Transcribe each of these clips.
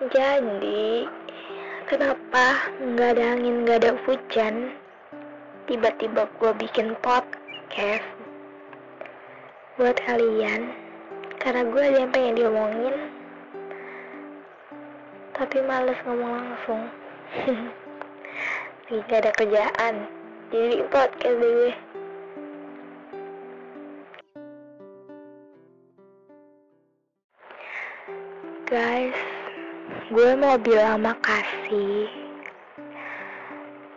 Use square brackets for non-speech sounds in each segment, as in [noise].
Jadi, kenapa nggak ada angin, nggak ada hujan, tiba-tiba gue bikin podcast buat kalian, karena gue ada yang pengen diomongin, tapi males ngomong langsung. [laughs] Lagi gak ada kerjaan, jadi podcast deh. Guys, gue mau bilang makasih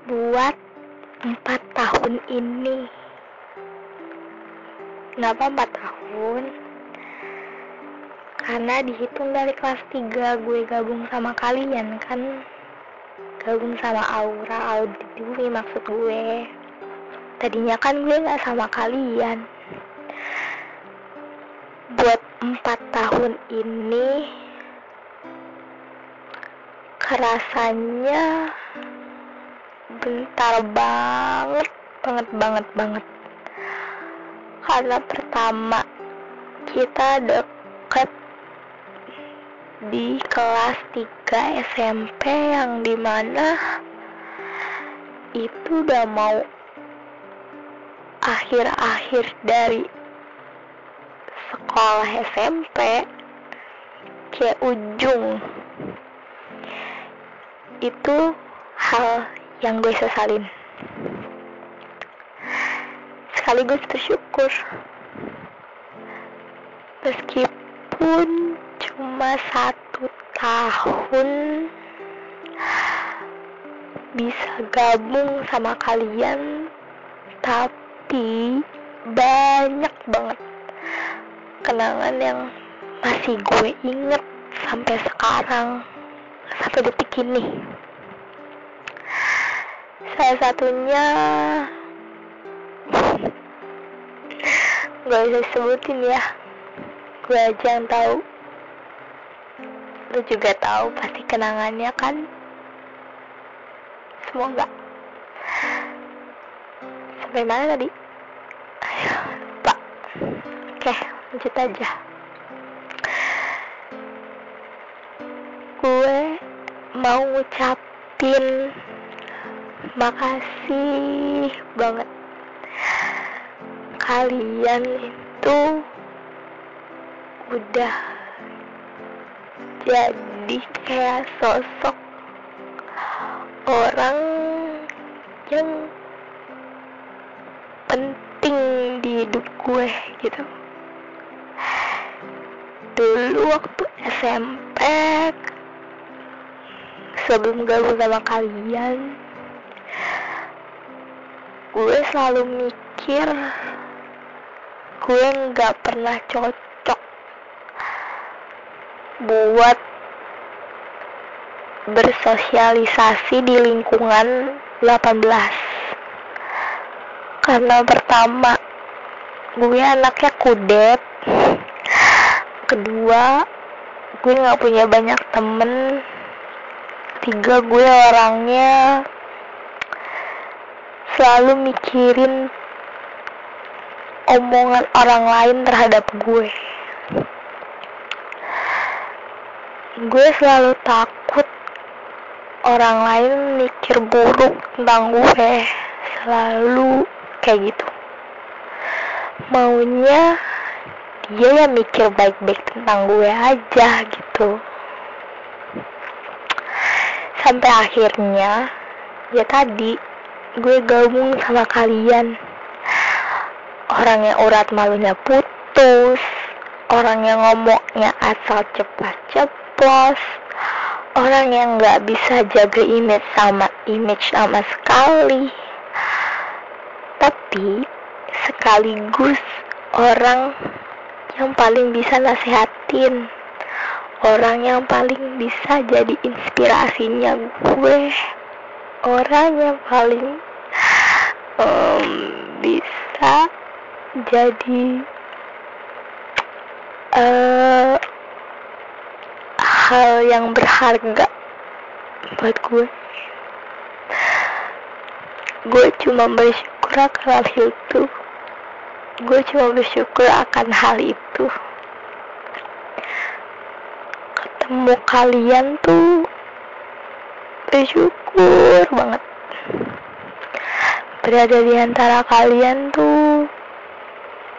buat empat tahun ini. Kenapa empat tahun? Karena dihitung dari kelas 3 gue gabung sama kalian kan gabung sama Aura Audit Dwi maksud gue tadinya kan gue gak sama kalian buat empat tahun ini kerasanya bentar banget banget banget banget. Karena pertama kita deket di kelas 3 SMP yang di mana itu udah mau akhir-akhir dari sekolah SMP ke ujung itu hal yang gue sesalin. Sekaligus bersyukur. Meskipun cuma satu tahun bisa gabung sama kalian tapi banyak banget kenangan yang masih gue inget sampai sekarang sampai detik ini salah satunya [laughs] gak bisa sebutin ya. Gue aja yang tahu. Lu juga tahu pasti kenangannya kan? Semoga. Sampai mana tadi? Lupa oke lanjut aja gue mau ngucapin makasih banget. Kalian itu udah jadi kayak sosok orang yang penting di hidup gue gitu. Dulu waktu SMP sebelum gabung sama kalian gue selalu mikir gue nggak pernah cocok buat bersosialisasi di lingkungan 18 karena pertama gue anaknya kudet. Kedua gue nggak punya banyak temen tiga gue orangnya selalu mikirin omongan orang lain terhadap gue. Gue selalu takut orang lain mikir buruk tentang gue. Selalu kayak gitu. Maunya dia ya mikir baik-baik tentang gue aja gitu sampai akhirnya ya tadi gue gabung sama kalian. Orang yang urat malunya putus orang yang ngomongnya asal cepat-ceplos orang yang nggak bisa jaga image sama image sama sekali. Tapi sekaligus orang yang paling bisa nasehatin orang yang paling bisa jadi inspirasinya. Gue orang yang paling um, bisa jadi uh, hal yang berharga buat gue. Gue cuma bersyukur akan hal itu. Gue cuma bersyukur akan hal itu ketemu kalian tuh bersyukur banget. Berada di antara kalian tuh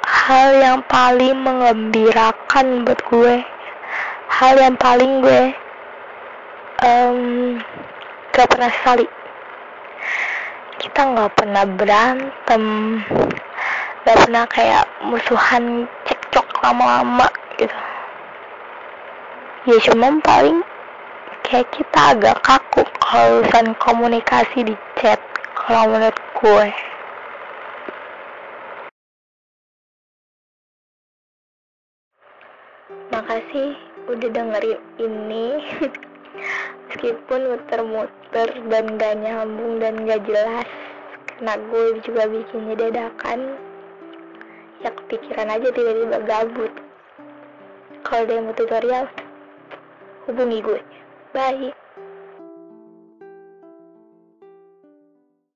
hal yang paling mengembirakan buat gue. Hal yang paling gue um, gak pernah sekali. Kita nggak pernah berantem gak pernah kayak musuhan cekcok lama-lama gitu ya cuma paling kayak kita agak kaku kalau urusan komunikasi di chat kalau menurut gue. Makasih udah dengerin ini. [laughs] Meskipun muter-muter dan gak nyambung dan gak jelas. Karena gue juga bikinnya dadakan. Ya kepikiran aja tiba-tiba gabut. Kalau mau tutorial do Miguel. Bye.